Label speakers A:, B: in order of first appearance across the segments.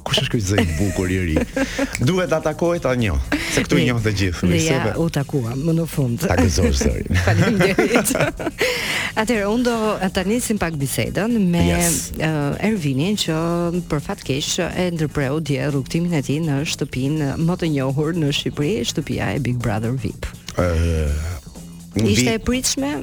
A: Kush është ky zë i bukur i ri? Duhet ta takoj ta njoh, se këtu i njoh të gjithë. Ne
B: ja u takuam më në fund.
A: Ta gëzosh zërin.
B: Faleminderit. Atëherë unë do ta nisim pak bisedën me
A: yes.
B: uh, Ervinin që për fat keq e ndërpreu dje rrugtimin e tij në shtëpinë më të njohur në Shqipëri, shtëpia e Big Brother VIP.
A: Ëh, uh,
B: Ishte e pritshme?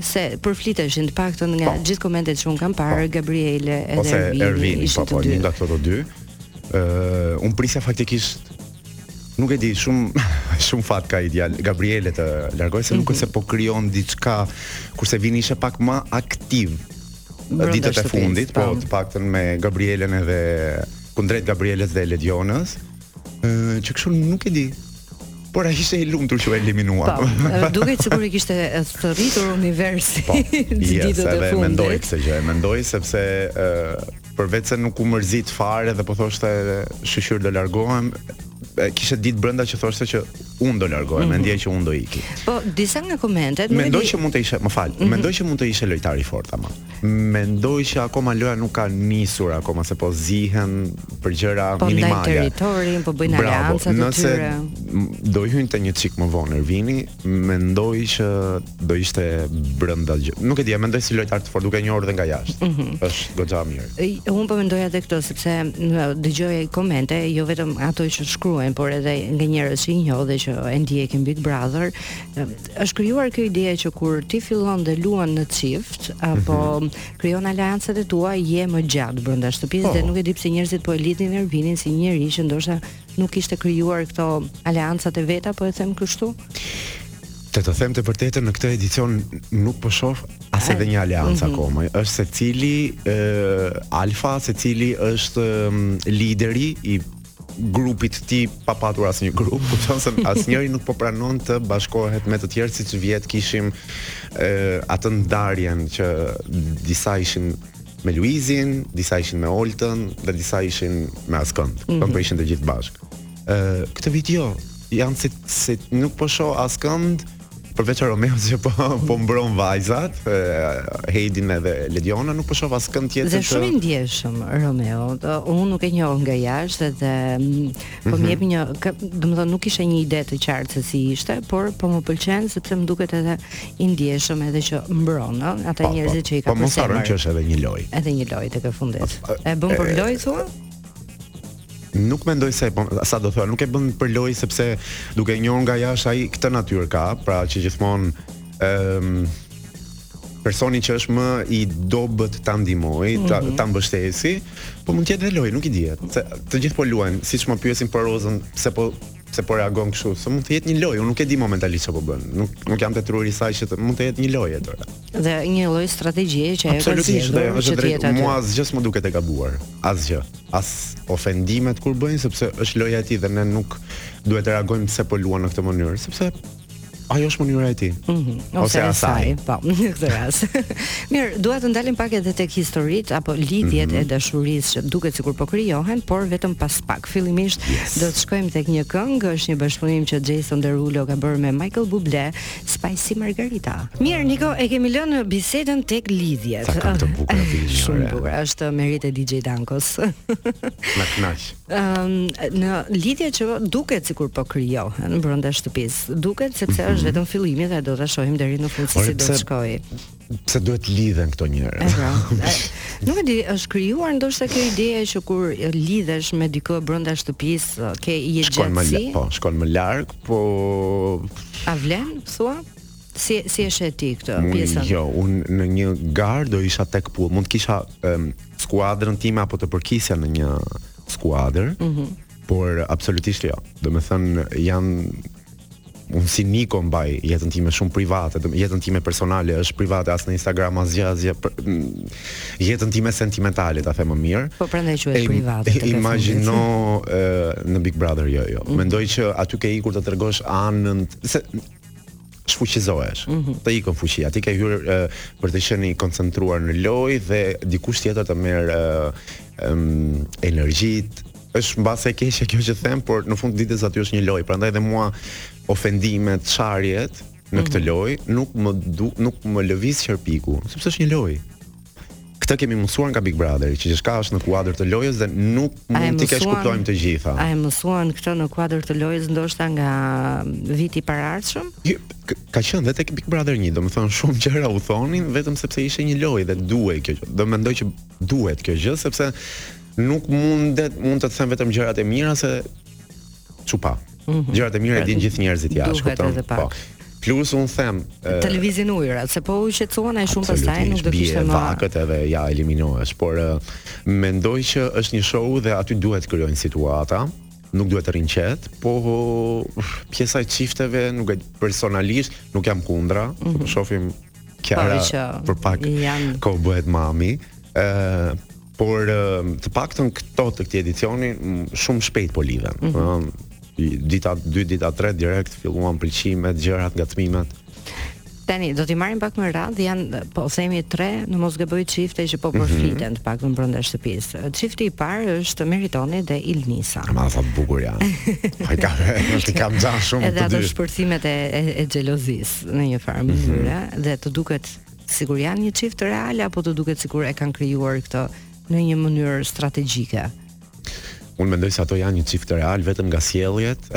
B: se përfliteshin të paktën nga
A: po.
B: gjithë komentet që un kam parë Gabriele edhe
A: Ose
B: Ervin,
A: Ervin
B: ishte
A: po, po, një nga këto të dy. Ë, uh, un prisja faktikisht nuk e di shumë shumë fat ka që Gabriele të largohej se nuk mhm. është se po krijon diçka kurse Vini ishte pak më aktiv
B: në
A: ditët e fundit po,
B: po
A: të paktën me Gabrielen edhe kundrejt Gabrieles dhe Ledionës Ëh, që kështu nuk e di. Por ai ishte i lumtur që u eliminua.
B: Po, ë, duket sikur e kishte e, thërritur universi
A: Po, në yes,
B: ditët e
A: edhe e mendoj
B: fundit.
A: këtë gjë, e mendoj sepse ë përveç se nuk u mërzit fare dhe po thoshte shyqyr do largohem, e, kishte ditë brenda që thoshte që unë do largohem, e ndjej që unë do iki.
B: Po, disa nga komentet, nuk e
A: Mendoj
B: di. Mhm.
A: që mund të ishe, më fal, mendoj që mund të ishe lojtar i fortë ama. Mendoj që akoma loja nuk ka nisur akoma se po zihen për gjëra
B: po
A: minimale.
B: Po ndajnë territorin, po bëjnë aleanca të tyre.
A: Nëse do hynte një çik më vonë Ervini, mendoj që do ishte brenda gjë. Nuk e di, mendoj si lojtar të fortë, duke njohur dhe nga jashtë.
B: Mm -hmm.
A: Është goxha mirë.
B: Unë po mendoj edhe këtë sepse dëgjoj komente, jo vetëm ato që shkruajnë, por edhe nga njerëz që i njoh dhe që e ndjekin Big Brother, është krijuar kjo ideja që kur ti fillon dhe luan në çift apo mm -hmm. krijon aleancat e tua je më gjatë brenda shtëpisë
A: oh.
B: dhe po. nuk e di pse njerëzit po e lidhin Ervinin si njeri që ndoshta nuk kishte krijuar këto aleancat e veta po e them kështu
A: Të të them të vërtetën në këtë edicion nuk po shoh as edhe një aleancë mm -hmm. akoma. Është secili ë alfa, secili është lideri i grupit të tij pa patur asnjë grup, domethënë se asnjëri nuk po pranon të bashkohet me të tjerë siç vjet kishim ë atë ndarjen që disa ishin me Luizin, disa ishin me Oltën dhe disa ishin me askënd. Mm -hmm. Po ishin të gjithë bashkë. Ë këtë vit jo, janë si, si nuk po shoh askënd Përveç Romeos që po po mbron vajzat, Heidin edhe Lediona nuk po shoh askënd tjetër.
B: Dhe shumë i ndjeshëm Romeo. Unë nuk e njoh nga jashtë dhe mm, po më mhm. jep një, domethënë nuk kisha një ide të qartë se si ishte, por po më pëlqen sepse më duket edhe i ndjeshëm edhe që mbron, ëh, ata
A: po, po.
B: njerëzit që i ka pasur.
A: Po mos harron që është edhe një lojë.
B: Edhe një lojë tek e fundit. E bën për lojë thua?
A: Nuk mendoj se po, sa do thua, nuk e bën për lojë sepse duke e njohur nga jashtë ai këtë natyrë ka, pra që gjithmonë ëm um, personi që është më i dobët ta ndihmojë, ta, mm -hmm. ta mbështesë, po mund të jetë lojë, nuk i dihet. Se të gjithë po luajnë, siç më pyesin për Rozën, pse po pse po reagon kështu, se mund të jetë një lojë, unë nuk e di momentalisht çfarë po bën. Nuk nuk jam te truri i saj që të, mund të jetë një lojë atë.
B: Dhe një lloj strategjie që ajo ka zgjedhur. Absolutisht, është
A: drejt. Mua asgjë s'më duket e gabuar. Asgjë. as ofendimet kur bëjnë sepse është loja e tij dhe ne nuk duhet të reagojmë pse po luan në këtë mënyrë, sepse ajo është mënyra e tij.
B: Mm -hmm. Ose asaj, po, në këtë rast. Mirë, dua të ndalim pak edhe tek historitë apo lidhjet
A: mm -hmm.
B: e dashurisë që duket sikur po krijohen, por vetëm pas pak. Fillimisht yes. do të shkojmë tek një këngë, është një bashkëpunim që Jason Derulo ka bërë me Michael Bublé, Spicy Margarita. Mirë, Niko, e kemi lënë bisedën tek lidhjet.
A: Sa këngë e bukur, a?
B: Shumë bukur, është meritë e DJ Dankos.
A: Na kënaq.
B: Ëm lidhjet që duket sikur po krijohen brenda shtëpisë. Duket sepse është mhm. vetëm fillimi dhe do ta shohim deri në fund se si do të shkojë.
A: pse duhet të lidhen këto njerëz.
B: Pra, nuk e di, është krijuar ndoshta kjo ide që kur lidhesh me dikë brenda shtëpisë, ke
A: jetëgjatësi. Po, shkon më larg, po
B: A vlen, thua? Si si e sheh ti këtë pjesën?
A: Jo, un në një garë do isha tek e tek, mund të kisha um, skuadrën time apo të përkisja në një skuadër.
B: Mhm.
A: Mm por absolutisht jo. Domethënë janë Unë si Niko mbaj jetën time shumë private, jeta ime personale është private as në Instagram asgjë asgjë. Jetën time sentimentale ta them më mirë.
B: Po prandaj quhet private.
A: E, imagjino e, në Big Brother jo jo.
B: Mm.
A: Mendoj që aty ke ikur të tregosh anën tënde se shfuqizohesh. Mm -hmm. Të ikën fuqia. Ti ke hyrë e, për të qenë i koncentruar në lojë dhe dikush tjetër të merr energjitë, Është mbase e keqe kjo që them, por në fund të ditës aty është një lojë, prandaj dhe mua ofendimet, sharjet në këtë mhm. lojë nuk më du, nuk më lëviz qerpiku, sepse është një lojë. Këtë kemi mësuar nga Big Brother, që gjithçka është në kuadër të lojës dhe nuk mund t'i keqkuptojmë të gjitha.
B: A e mësuan këtë në kuadër të lojës ndoshta nga viti i paraardhshëm?
A: Jo, ka qenë dhe tek Big Brother 1, domethënë shumë gjëra u thonin vetëm sepse ishte një lojë dhe duhej kjo gjë. Po mendoj që duhet kjo gjë sepse Nuk mundet, mund të të them vetëm gjërat e mira se ç'u pa. Mm -hmm. Gjërat e mira i din gjithë njerëzit jashtë, kupton?
B: Po.
A: Plus un them
B: televizion ujrat, se po u qetësuan aq shumë pastaj nuk do
A: të
B: ishte më i
A: vakët edhe ja eliminohesh, por mendoj që është një show dhe aty duhet të krijojnë situata, nuk duhet të rrinë qetë, po pjesa e çifteve nuk e personalisht nuk jam kundra, mm -hmm.
B: po mhm.
A: shohim Kiara për pak
B: janë...
A: kohë bëhet mami. Ë Por të paktën këto të këtij edicioni shumë shpejt po lidhen. Mm -hmm. Dita dy dita tre direkt filluan pëlqimet, gjërat, ngacmimet.
B: Tani do t'i marrim pak me radhë, janë po themi tre, në mos gaboj çifte që po mhm. përfliten mm -hmm. të paktën brenda shtëpisë. Çifti i parë është Meritoni dhe Ilnisa.
A: Ma sa të bukur janë. Ai ka, i kam xhan shumë të dy.
B: Edhe ato shpërthimet e e, e xhelozisë në një farë mhm. mënyre mm -hmm. dhe të duket Sikur janë një çift real apo të duket sikur e kanë krijuar këtë në një mënyrë strategjike?
A: Unë mendoj se ato janë një çift real vetëm nga sjelljet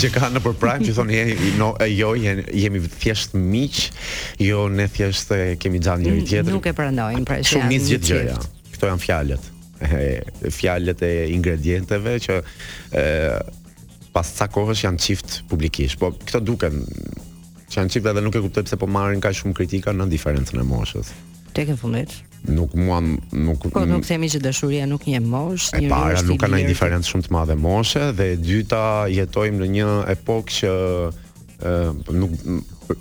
A: që kanë nëpër prime që thonë jeni jo, jo jeni, jemi thjesht miq, jo ne thjesht kemi xhan njëri tjetrin.
B: Nuk e pranojnë pra që janë një çift.
A: Këto janë fjalët. Fjalët e ingredientët që e, pas ca kohësh janë çift publikisht. Po këto duken që janë çift edhe nuk e kuptoj pse po marrin kaq shumë kritika në diferencën e moshës.
B: Tek e fundit.
A: Nuk mua nuk
B: Po nuk themi që dashuria nuk njeh moshë,
A: e para nuk ka ndonjë diferencë shumë të madhe moshe dhe e dyta jetojmë në një epokë që ë nuk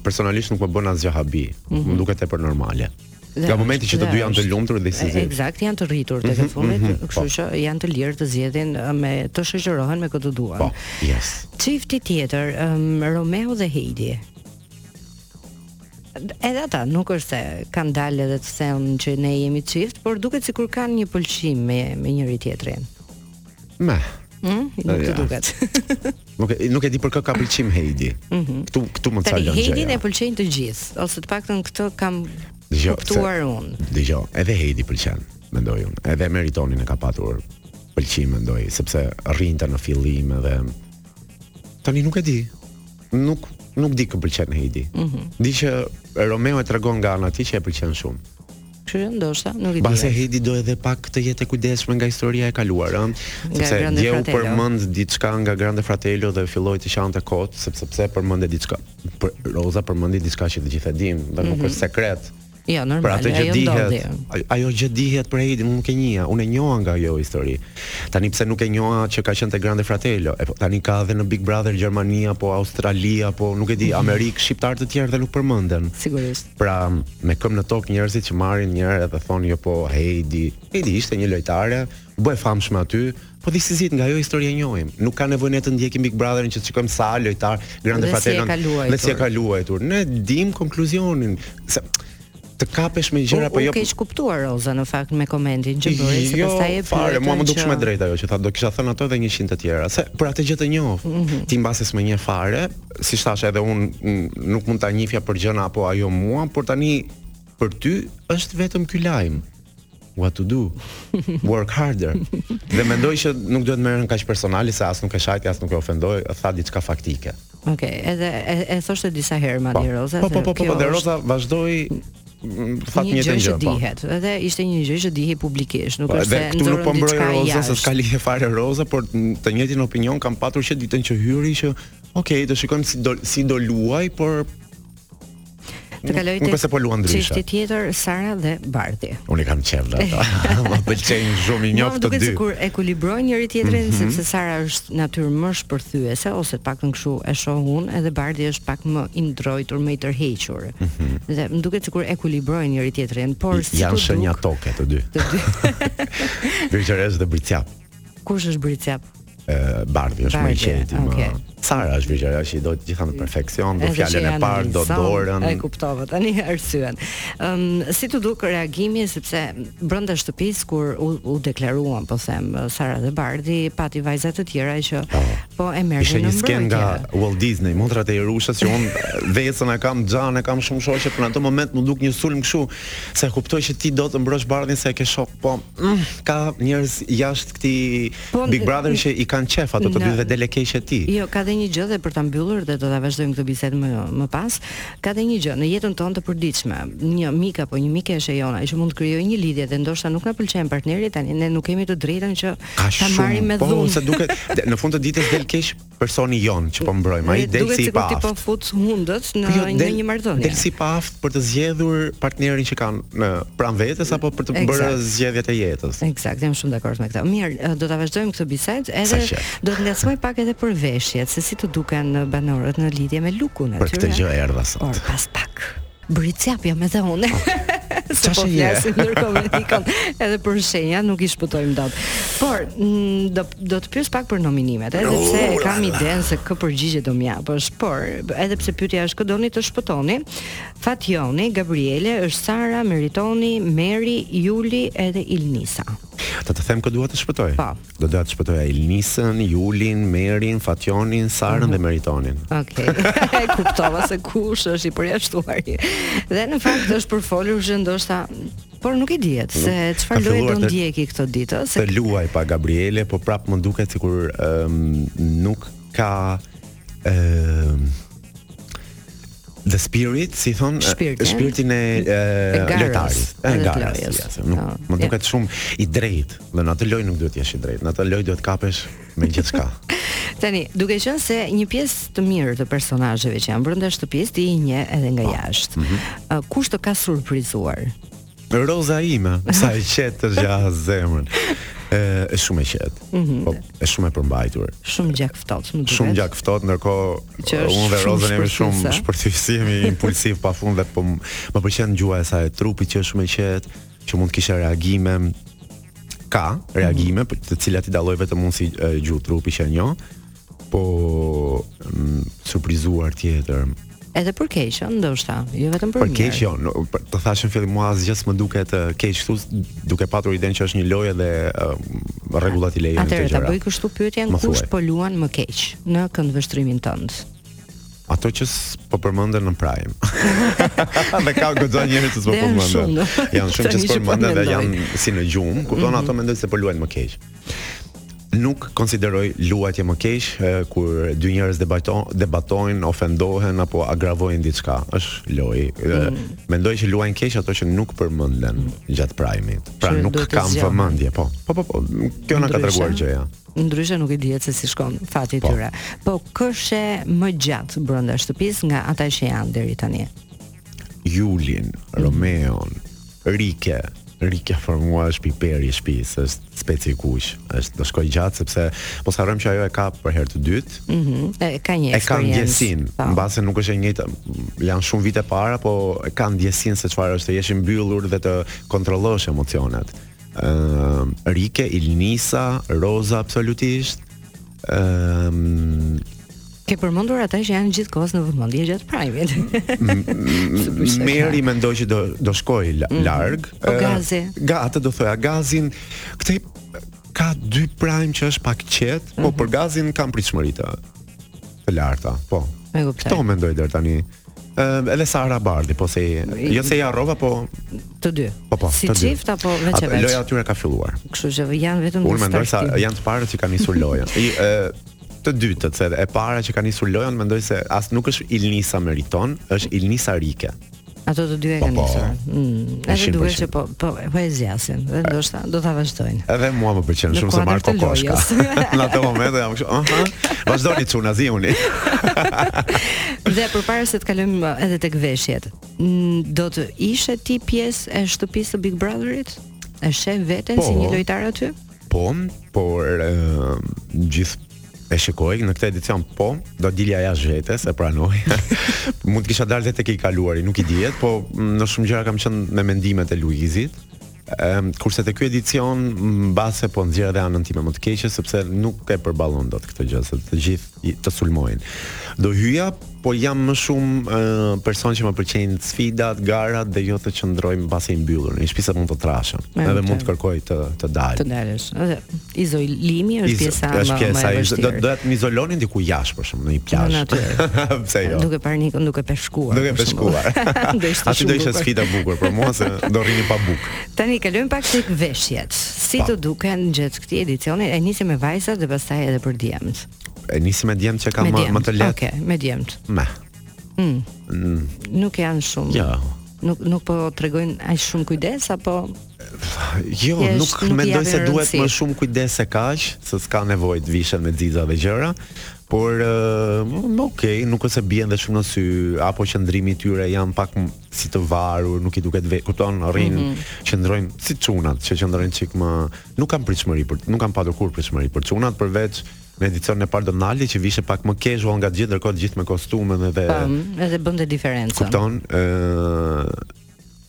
A: personalisht nuk më bën asgjë habi. Mm -hmm. Më duket tepër normale.
B: Dhe
A: nga momenti që të dy janë të lumtur dhe si
B: zin. Eksakt, janë të rritur tek mm -hmm, fundit, mm -hmm, kështu
A: po.
B: që janë të lirë të zgjedhin dhe të shoqërohen me kë të duan.
A: Po, yes.
B: Çifti tjetër, um, Romeo dhe Heidi. Edhe ata nuk është se kanë dalë edhe të thonë që ne jemi çift, por duket sikur kanë një pëlqim me me njëri tjetrin.
A: Me.
B: Ëh, mm, nuk të duket.
A: Nuk e nuk e di për kë ka pëlqim Heidi. Mm -hmm. Ktu ktu më
B: ça
A: lë.
B: Heidin e pëlqejnë të gjithë, ose të paktën këtë kam
A: Dëgjo,
B: kuptuar unë.
A: Dëgjo, edhe Heidi pëlqen, mendoj unë. Edhe Meritonin e ka patur pëlqim mendoj, sepse rrinte në fillim edhe tani nuk e di. Nuk nuk di kë pëlqen Heidi. Mm -hmm. Di që Romeo e tregon nga ana e tij që e pëlqen shumë.
B: Kështu që ndoshta nuk e di.
A: Mbase Heidi do edhe pak të jetë e kujdesshme nga historia e kaluar, ëh, sepse dje u përmend diçka nga Grande Fratello dhe filloi të qante kot, sepse pse u përmend diçka. Por Roza përmendi diçka që të gjithë e dimë dhe nuk mhm. është sekret.
B: Jo, normal.
A: Pra atë që dihet, ajo që dihet për Heidi, unë nuk e njihja, unë e njoha nga ajo histori. Tani pse nuk e njoha që ka qenë te Grande Fratello? E, po, tani ka edhe në Big Brother Gjermania, apo Australia, apo nuk e di, mhm. Amerikë, shqiptarë të tjerë dhe nuk përmenden.
B: Sigurisht.
A: Pra, me këmbë në tokë njerëzit që marrin një herë dhe thonë jo po Heidi. Heidi ishte një lojtare, u bë e famshme aty, Po sidomos nga ajo histori e njohim. Nuk ka nevojë ne të ndjekim Big Brotherin që të shikojmë sa lojtare Grande Fratello dhe si e ka luajtur. Ne dim konkluzionin se të kapesh me gjëra
B: apo
A: jo.
B: U keqkuptua Roza në fakt me komentin që bëri se
A: jo,
B: pastaj e
A: fare, mua më duk shumë e drejtë ajo që tha, do kisha thënë ato dhe 100 të tjera, se për atë gjë të njoh.
B: Mm -hmm.
A: Ti mbase s'më njeh fare, siç thashë edhe un nuk mund ta njihja për gjëna apo ajo mua, por tani për ty është vetëm ky lajm. What to do? Work harder. Dhe mendoj që nuk duhet merren kaq personale se as nuk e shau, as nuk e ofendoi, tha diçka faktike.
B: Okej, okay, edhe e, e thoshte disa herë Madi po. Roza.
A: Po, po, po, po, po, dhe Roza vazhdoi fakt
B: një gjë që
A: dihet. Po.
B: Edhe ishte një gjë që dihej publikisht, nuk
A: po,
B: është se nxorën diçka.
A: Këtu nuk po mbroj Roza, se s'ka lidhje fare Roza, por të njëjtin opinion kam patur që ditën që hyri që Ok, do shikojmë si do si do luaj, por
B: Të kaloj
A: te.
B: Nuk
A: është se po luan ndryshe.
B: Çështje tjetër Sara dhe Bardhi.
A: Unë kam qejf dhe ata. Më pëlqejnë shumë i
B: njoh
A: të dy.
B: Duket sikur ekuilibrojnë njëri tjetrin
A: mm -hmm.
B: sepse Sara është natyrë më shpërthyese ose të paktën kshu e shoh unë, edhe Bardhi është pak më i ndrojtur, më i tërhequr. Mm -hmm. Dhe më duket sikur ekuilibrojnë njëri tjetrin, por si
A: janë shenja
B: duke,
A: toke të dy.
B: Të dy.
A: Virgjëreshë dhe Bricjap.
B: Kush është Bricjap?
A: Bardhi është më i qetë më.
B: Okay.
A: Sara është virgjëresha që i do të gjitha në perfeksion, do fjalën e parë, do dorën.
B: E kuptova tani arsyen. Ëm um, si t'u duk reagimi sepse brenda shtëpisë kur u, u deklaruan, po them, Sara dhe Bardhi pati vajza të tjera që po, po
A: e
B: merrnin. Ishte
A: një skenë nga Walt Disney, motrat e Hirushes që un Vesën e kam xhan e kam shumë shoqe, por në atë moment m'u duk një sulm kështu, se e kuptoj që ti do të mbrosh Bardhin se e ke shok. Po, mm, ka njerëz jashtë këtij
B: po,
A: Big Brother që i kanë qef ato të dy dhe del keq edhe ti.
B: Jo, ka dhe një gjë dhe për ta mbyllur dhe do ta vazhdojmë këtë bisedë më më pas. Ka dhe një gjë në jetën tonë të përditshme. Një mik apo një mikeshe e jona që mund të krijojë një lidhje dhe ndoshta nuk na pëlqen partneri tani ne nuk kemi të drejtën që ta marrim me dhunë.
A: Po, se duket në fund të ditës del keq personi jon që po mbrojmë, ai del si i
B: paaftë. Duket
A: se
B: po fut hundët në
A: po jo,
B: një, del, një marrëdhënie.
A: Del si i paaftë për të zgjedhur partnerin që kanë pranë vetes apo për të
B: exact.
A: bërë zgjedhjet e jetës.
B: Eksakt, jam shumë dakord me këtë. Mirë, do ta vazhdojmë këtë bisedë edhe do të ngacmoj pak edhe për veshjet, se si të duken banorët në lidhje me lukun aty.
A: Për këtë gjë erdha sot.
B: Por pas pak. Bricjap jam edhe unë. Se po flasim ndërkohë me Nikon, edhe për shenja nuk i shpëtojmë dot. Por mm, do do të pyes pak për nominimet, edhe pse e kam idenë se çfarë përgjigje do më japësh, por edhe pse pyetja është kë doni të shpëtoni, Fatjoni, Gabriele, është Sara, Meritoni, Meri, Juli edhe Ilnisa.
A: Të të them kë dua të shpëtoj.
B: Po.
A: Do doja të shpëtoja Ilnisën, Julin, Merin, Fatjonin, Sarën mhm. dhe Meritonin.
B: Okej. Okay. Kuptova se kush është i përjashtuar. Dhe në fakt është përfolur që ndoshta por nuk e dihet se çfarë
A: loje
B: do ndjeki këto ditë, se
A: të luajë pak Gabriele, po prap më duket sikur um, nuk ka ë The Spirit, si thon,
B: Shpirtin.
A: shpirtin e e,
B: E garës.
A: lojtarit, e garës.
B: Edhe të lojës. Po.
A: ja, se Nuk më duket shumë i drejtë, dhe në atë lojë nuk duhet të jesh i drejtë. Në atë lojë duhet të kapesh me gjithçka.
B: Tani, duke qenë se një pjesë të mirë të personazheve që janë brenda shtëpisë ti i njeh edhe nga jashtë. Ë, Kush të ka surprizuar?
A: Roza ime, sa e qetë të hëngsha zemrën. Është shumë e qetë.
B: Mm -hmm.
A: Po është shumë e përmbajtur.
B: Shumë gjakftohtë, më duket.
A: Shumë gjakftohtë, ndërkohë unë dhe Roza jemi shumë
B: shpërthyese,
A: jemi impulsive pafund dhe po më pëlqen gjuha e saj e trupit që është shumë e qetë, që mund të kishte reagime ka reagime
B: mm
A: -hmm. të cilat i dalloj vetëm unë si gjuhë trupi që e njoh. po mm, surprizuar tjetër.
B: Edhe për keq, ëh, ndoshta, jo vetëm për,
A: për
B: mirë.
A: Për keq jo, no, për, të thashë në fillim mua asgjë s'më duket uh, keq thuaj, duke patur idenë që është një lojë dhe uh, rregullat i lejojnë këtë gjë.
B: Atëherë ta bëj kështu pyetjen kush po luan më keq në këndvështrimin tënd?
A: Ato që s'po përmenden në prajm. dhe ka goxha njerëz që s'po përmenden. Janë shumë që
B: s'po
A: përmenden dhe janë si në gjumë, kupton mm -hmm. ato mendoj se po luajnë më keq. nuk konsideroj luajtje më keq kur dy njerëz debatojnë, debatojnë, ofendohen apo agravojnë diçka. Është lojë. Mm. Mendoj që luajnë keq ato që nuk përmenden gjatë prajmit. Pra
B: që
A: nuk
B: kanë
A: vëmendje, po. Po po po, kjo na ka treguar gjëja.
B: Ndryshe nuk i dihet se si shkon fati i
A: po.
B: tyre. Po kë sheh më gjatë brenda shtëpisë nga ata që janë deri tani.
A: Julin, Romeon, Rike, Rikja për mua është piperi i shtëpisë, është speci i kuq. Është do shkojë gjatë sepse mos harrojmë që ajo e ka për herë të dytë.
B: Ëh, mm -hmm. ka një eksperiencë.
A: E ka ndjesinë,
B: po.
A: mbase nuk është e njëjta. Janë shumë vite para, po e ka ndjesinë se çfarë është të jesh i mbyllur dhe të kontrollosh emocionet. Ëh, uh, Rike, Ilnisa, Roza absolutisht. Ëm
B: Ke përmendur ata që janë gjithë kohës në vëmendje gjatë prajmit.
A: Meri mendoj që do do shkojë mhm. larg.
B: Po Gazi.
A: Ga, atë do thoja Gazin. Këtë, ka dy prajm që është pak i qetë, po
B: mhm.
A: për Gazin kam pritshmëri të të larta. Po. Këto mendoj deri tani. Ëm edhe Sara, Bardhi, po se jo se i harrova, po
B: të dy.
A: Po po,
B: si
A: të dy.
B: Si çift apo veç e veç.
A: Loja e tyre ka filluar.
B: Kështu që janë vetëm
A: dy.
B: Unë
A: mendoj
B: se
A: janë të parët që kanë nisur lojën. I e, të dytët, se e para që ka nisur lojën, mendoj se as nuk është Ilnisa Meriton, është Ilnisa Rike.
B: Ato të dy e kanë
A: po, po.
B: nisur. Mm, edhe duhet që po po po e zgjasin dhe ndoshta do ta vazhdojnë.
A: Edhe mua më pëlqen shumë se marr kokoshka. Në atë moment jam kështu, aha. Vazhdoni çuna zihuni.
B: Dhe përpara se të kalojmë uh, edhe tek veshjet, do të ishe ti pjesë e shtëpisë së Big Brotherit? E sheh veten
A: po,
B: si një lojtar aty?
A: Po, por uh, gjithë e shikoj në këtë edicion po do dilja jashtë vetes e pranoj mund të kisha dalë tek i kaluari nuk i dihet po në shumë gjëra kam qenë me mendimet e Luizit Ehm, kurse te ky edicion mbase po nxjerr edhe anën time më të keqe sepse nuk e përballon dot këtë gjë, se të gjithë të sulmojnë. Do hyja, po jam më shumë uh, person që më pëlqejnë sfidat, garat dhe jo të qëndroj mbase i mbyllur. Në shtëpi se mund të
B: trashem,
A: edhe mund të kërkoj të të dal.
B: Të dalësh. Izolimi është pjesa më e vështirë.
A: Do doja të më izolonin diku jashtë për shembull në një plazh. Pse jo?
B: Duke parë duke peshkuar.
A: Duke peshkuar. Aty do ishte sfida e bukur për mua se do rrija pa bukë.
B: Tani kalojmë pak tek veshjet. Si të duken gjatë këtij edicioni? E nisim me vajzat dhe pastaj edhe për djemtë.
A: E nisim me djemtë që e
B: ke
A: më të lehtë.
B: Okej, me djemtë.
A: Me.
B: Mm.
A: Mm.
B: Nuk janë shumë.
A: Jo.
B: Nuk nuk po tregojnë aq shumë kujdes apo
A: Jo,
B: Thjesht,
A: nuk,
B: nuk
A: mendoj se duhet më shumë kujdes se kaq, se s'ka nevojë të vishen me xixa dhe gjëra. Por uh, më okay, nuk është se bien dhe shumë në sy apo qëndrimi i tyre janë pak si të varur, nuk i duket vetë, kupton, rrin,
B: mm -hmm.
A: qëndrojnë si çunat, që qëndrojnë çik më nuk kam pritshmëri për, nuk kam patur kurrë pritshmëri për çunat përveç në edicionin e parë Donaldi që vishej pak më casual nga gjithë ndërkohë gjithë me kostume
B: dhe edhe bënte diferencën.
A: Kupton, ë uh,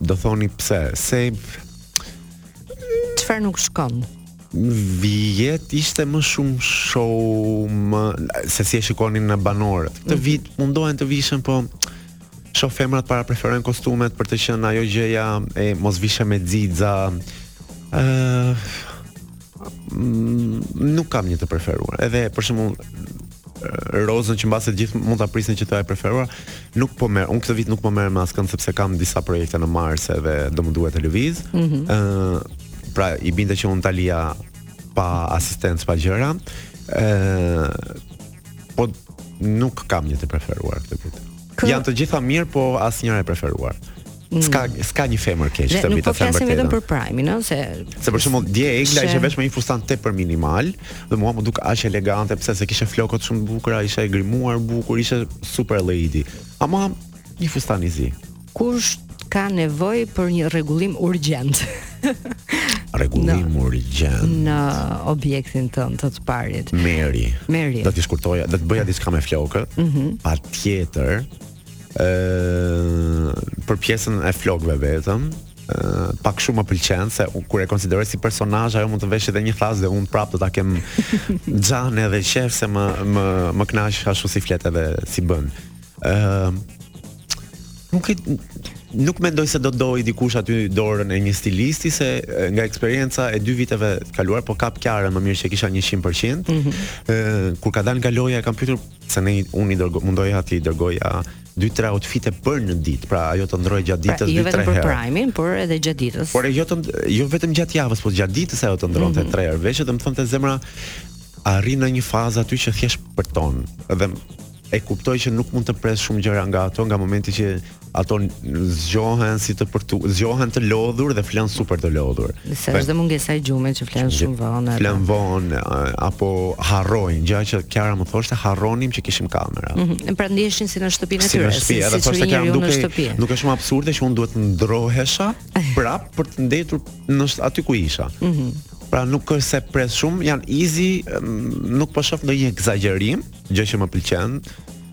A: Do thoni pse? Se
B: çfarë nuk shkon?
A: Vjet ishte më shumë show se si e shikonin banorët. Këtë mhm. vit mundohen të vishen po shoh femrat para preferojnë kostumet për të qenë ajo gjëja e mos vishen me xixa. Ëh, Mm, nuk kam një të preferuar. Edhe për shembull Rozën që mbase gjithë mund ta prisnin që të ishte e preferuar, nuk po merrem. Unë këtë vit nuk po merrem me askënd sepse kam disa projekte në mars edhe do më duhet të lëviz. Ëh, mm -hmm. pra i binte që unë ta lija pa asistencë, pa gjëra. Ëh, po nuk kam një të preferuar këtë vit.
B: Kë...
A: Janë të gjitha mirë, po asnjëra e preferuar. Mm. S'ka s'ka një femër keq,
B: të
A: të
B: them
A: të
B: vërtetën.
A: Ne po
B: flasim vetëm për Prime, ëh, se
A: se për shembull dje Egla ishte vetëm një fustan tepër minimal dhe mua m'u duk aq elegante sepse kishte flokët shumë të bukura, ishte e grimuar bukur, ishte super lady. Ama një fustan i zi.
B: Kush ka nevojë për një rregullim urgjent?
A: rregullim no. urgjent
B: në optikën tënd të të parit.
A: Meri.
B: Meri.
A: Do t'i shkurtoja, do të bëja diçka me flokët. Mm -hmm. Patjetër. Ëh, për pjesën e flokëve vetëm, pak shumë më pëlqen se kur e konsideroj si personazh ajo mund të vesh edhe një thas dhe un prap do ta kem xhan edhe qef se më më më kënaq ashtu si flet edhe si bën. Ë uh, nuk e nuk mendoj se do të doj dikush aty dorën e një stilisti se nga eksperienca e dy viteve të kaluara po kap Kiarën më mirë se kisha 100%. Ëh mm -hmm. kur ka dalë nga loja e kam pyetur se unë i dërgoj mundoja t'i dërgoja dy tre outfite për në ditë, pra ajo të ndërrojë gjatë
B: pra,
A: ditës pra, dy
B: jo
A: tre herë.
B: Jo vetëm për prime-in, por edhe gjatë ditës.
A: Por jo jo vetëm gjatë javës, por gjatë ditës ajo të ndërronte
B: mm -hmm.
A: tre herë. Veç edhe më thonte zemra, arrin në një fazë aty që thjesht përton. Edhe e kuptoj që nuk mund të pres shumë gjëra nga ato nga momenti që ato zgjohen si të përtu- zgjohen të lodhur dhe flan super të lodhur.
B: Se është dhe mungesa e gjumit që flan shumë vonë.
A: Flan vonë apo harrojnë, gjë që Kiara më thoshte harronim që kishim kamera.
B: Mm -hmm. Pra ndiheshin si në shtëpinë e tyre, si,
A: si,
B: si,
A: si,
B: si, në shtëpi.
A: Më dukej shumë absurde që unë duhet të ndërrohesha prap për të ndenjur aty ku isha.
B: Mm -hmm.
A: Pra nuk është se pres shumë, janë easy, nuk po shoh ndonjë ekzagjerim, gjë që më pëlqen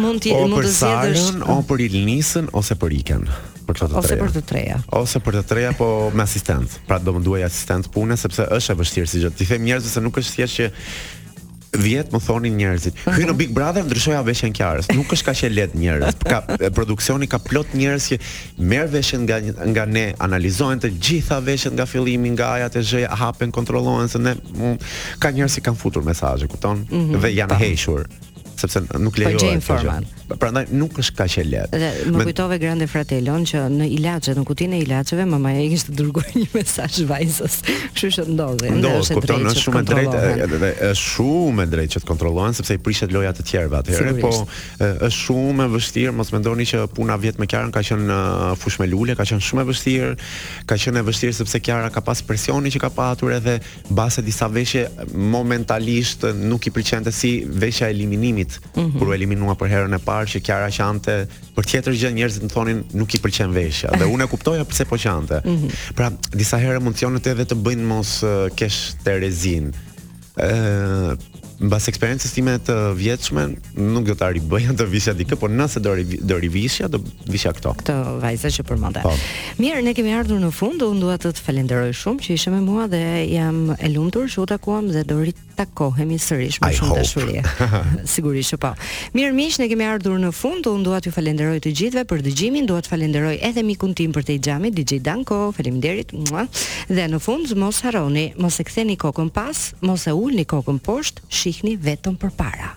A: mund të
B: mund të zgjedhësh
A: o për Ilnisën ose për Heidin. Për këto të treja.
B: Ose për të treja.
A: Ose për të treja po me asistencë. Pra do më duhej asistencë pune sepse është e vështirë si gjë. T'i them njerëzve se nuk është thjesht që vjet më thonin njerëzit. Hyr në mhm. Big Brother ndryshoja veshjen Kiarës. Nuk është kaq e lehtë njerëz. Ka produksioni ka plot njerëz që Merr veshjet nga nga ne, analizohen të gjitha veshjet nga fillimi, nga A-ja te Zh-ja, hapen, kontrollohen se ka njerëz që kanë futur mesazhe, kupton? Mm -hmm, dhe janë hequr sepse nuk lejohet kjo gjë. Prandaj nuk është kaq e lehtë.
B: Dhe më
A: Me...
B: kujtove Grande Fratellon që në ilaçe, në kutinë e ilaçeve mamaja i kishte dërguar një mesazh vajzës. Kështu që ndodhi. Ndodhi,
A: kupton, është shumë e drejtë, edhe është shumë e drejtë që të kontrollohen sepse i prishet loja të tjerëve atëherë, po është shumë e vështirë, mos mendoni që puna vjet me Kiarën ka qenë uh, fushë me lule, ka qenë shumë e vështirë, ka qenë e vështirë sepse Kiara pas presionit që ka patur edhe mbase disa veshje momentalisht nuk i pëlqente si veshja e eliminimit,
B: mm -hmm.
A: kur u eliminua për herën e parë që Kiara qante për tjetër gjë njerëzit më thonin nuk i pëlqen veshja dhe unë e kuptoja pse po qante.
B: Mm -hmm.
A: Pra, disa herë emocionet edhe të bëjnë mos uh, kesh terezinë. Ëh, mbas eksperiencës time të vjetshme, nuk do ta ribëja të vishja dikë, por nëse do do rivishja, do vishja këto.
B: Këto vajza që përmenda.
A: Po.
B: Mirë, ne kemi ardhur në fund, unë dua të të falenderoj shumë që ishe me mua dhe jam e lumtur që u takuam dhe do ritakohemi sërish me shumë dashuri. Sigurisht që po. Mirë miq, ne kemi ardhur në fund, unë dua t'ju falenderoj të gjithëve për dëgjimin, dua të falenderoj edhe mikun tim përtej xhamit, DJ Danko, faleminderit. Dhe në fund mos harroni, mos e ktheni kokën pas, mos e ulni kokën poshtë, shihni vetëm përpara.